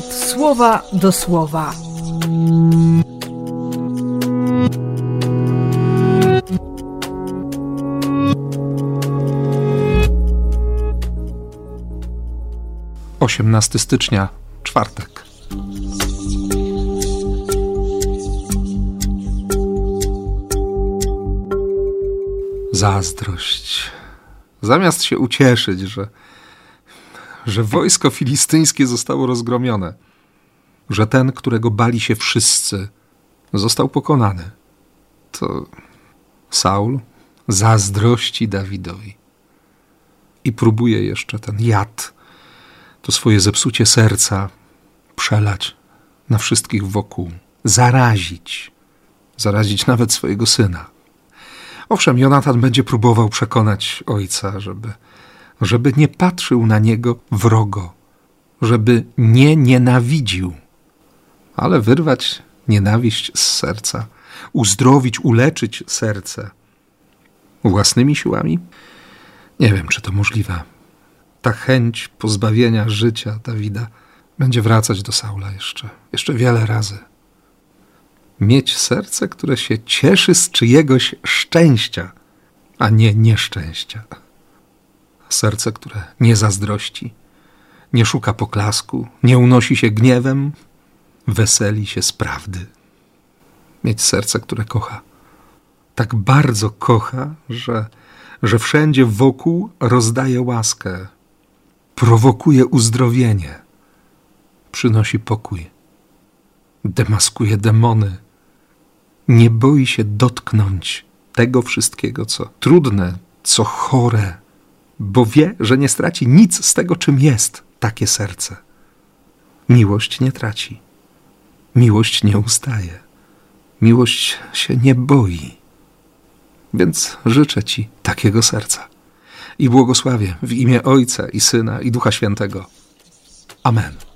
słowa do słowa. Osiemnasty stycznia, czwartek. Zazdrość. Zamiast się ucieszyć, że że wojsko filistyńskie zostało rozgromione, że ten, którego bali się wszyscy, został pokonany. To Saul zazdrości Dawidowi i próbuje jeszcze ten jad, to swoje zepsucie serca przelać na wszystkich wokół, zarazić, zarazić nawet swojego syna. Owszem, Jonatan będzie próbował przekonać ojca, żeby żeby nie patrzył na niego wrogo, żeby nie nienawidził, ale wyrwać nienawiść z serca, uzdrowić, uleczyć serce własnymi siłami? Nie wiem, czy to możliwe. Ta chęć pozbawienia życia Dawida będzie wracać do Saula jeszcze, jeszcze wiele razy. Mieć serce, które się cieszy z czyjegoś szczęścia, a nie nieszczęścia serce, które nie zazdrości, nie szuka poklasku, nie unosi się gniewem, weseli się z prawdy. Mieć serce, które kocha. Tak bardzo kocha, że, że wszędzie wokół rozdaje łaskę, prowokuje uzdrowienie, przynosi pokój, demaskuje demony, nie boi się dotknąć tego wszystkiego, co trudne, co chore, bo wie, że nie straci nic z tego, czym jest takie serce. Miłość nie traci. Miłość nie ustaje. Miłość się nie boi. Więc życzę Ci takiego serca i błogosławię w imię Ojca i Syna i Ducha Świętego. Amen.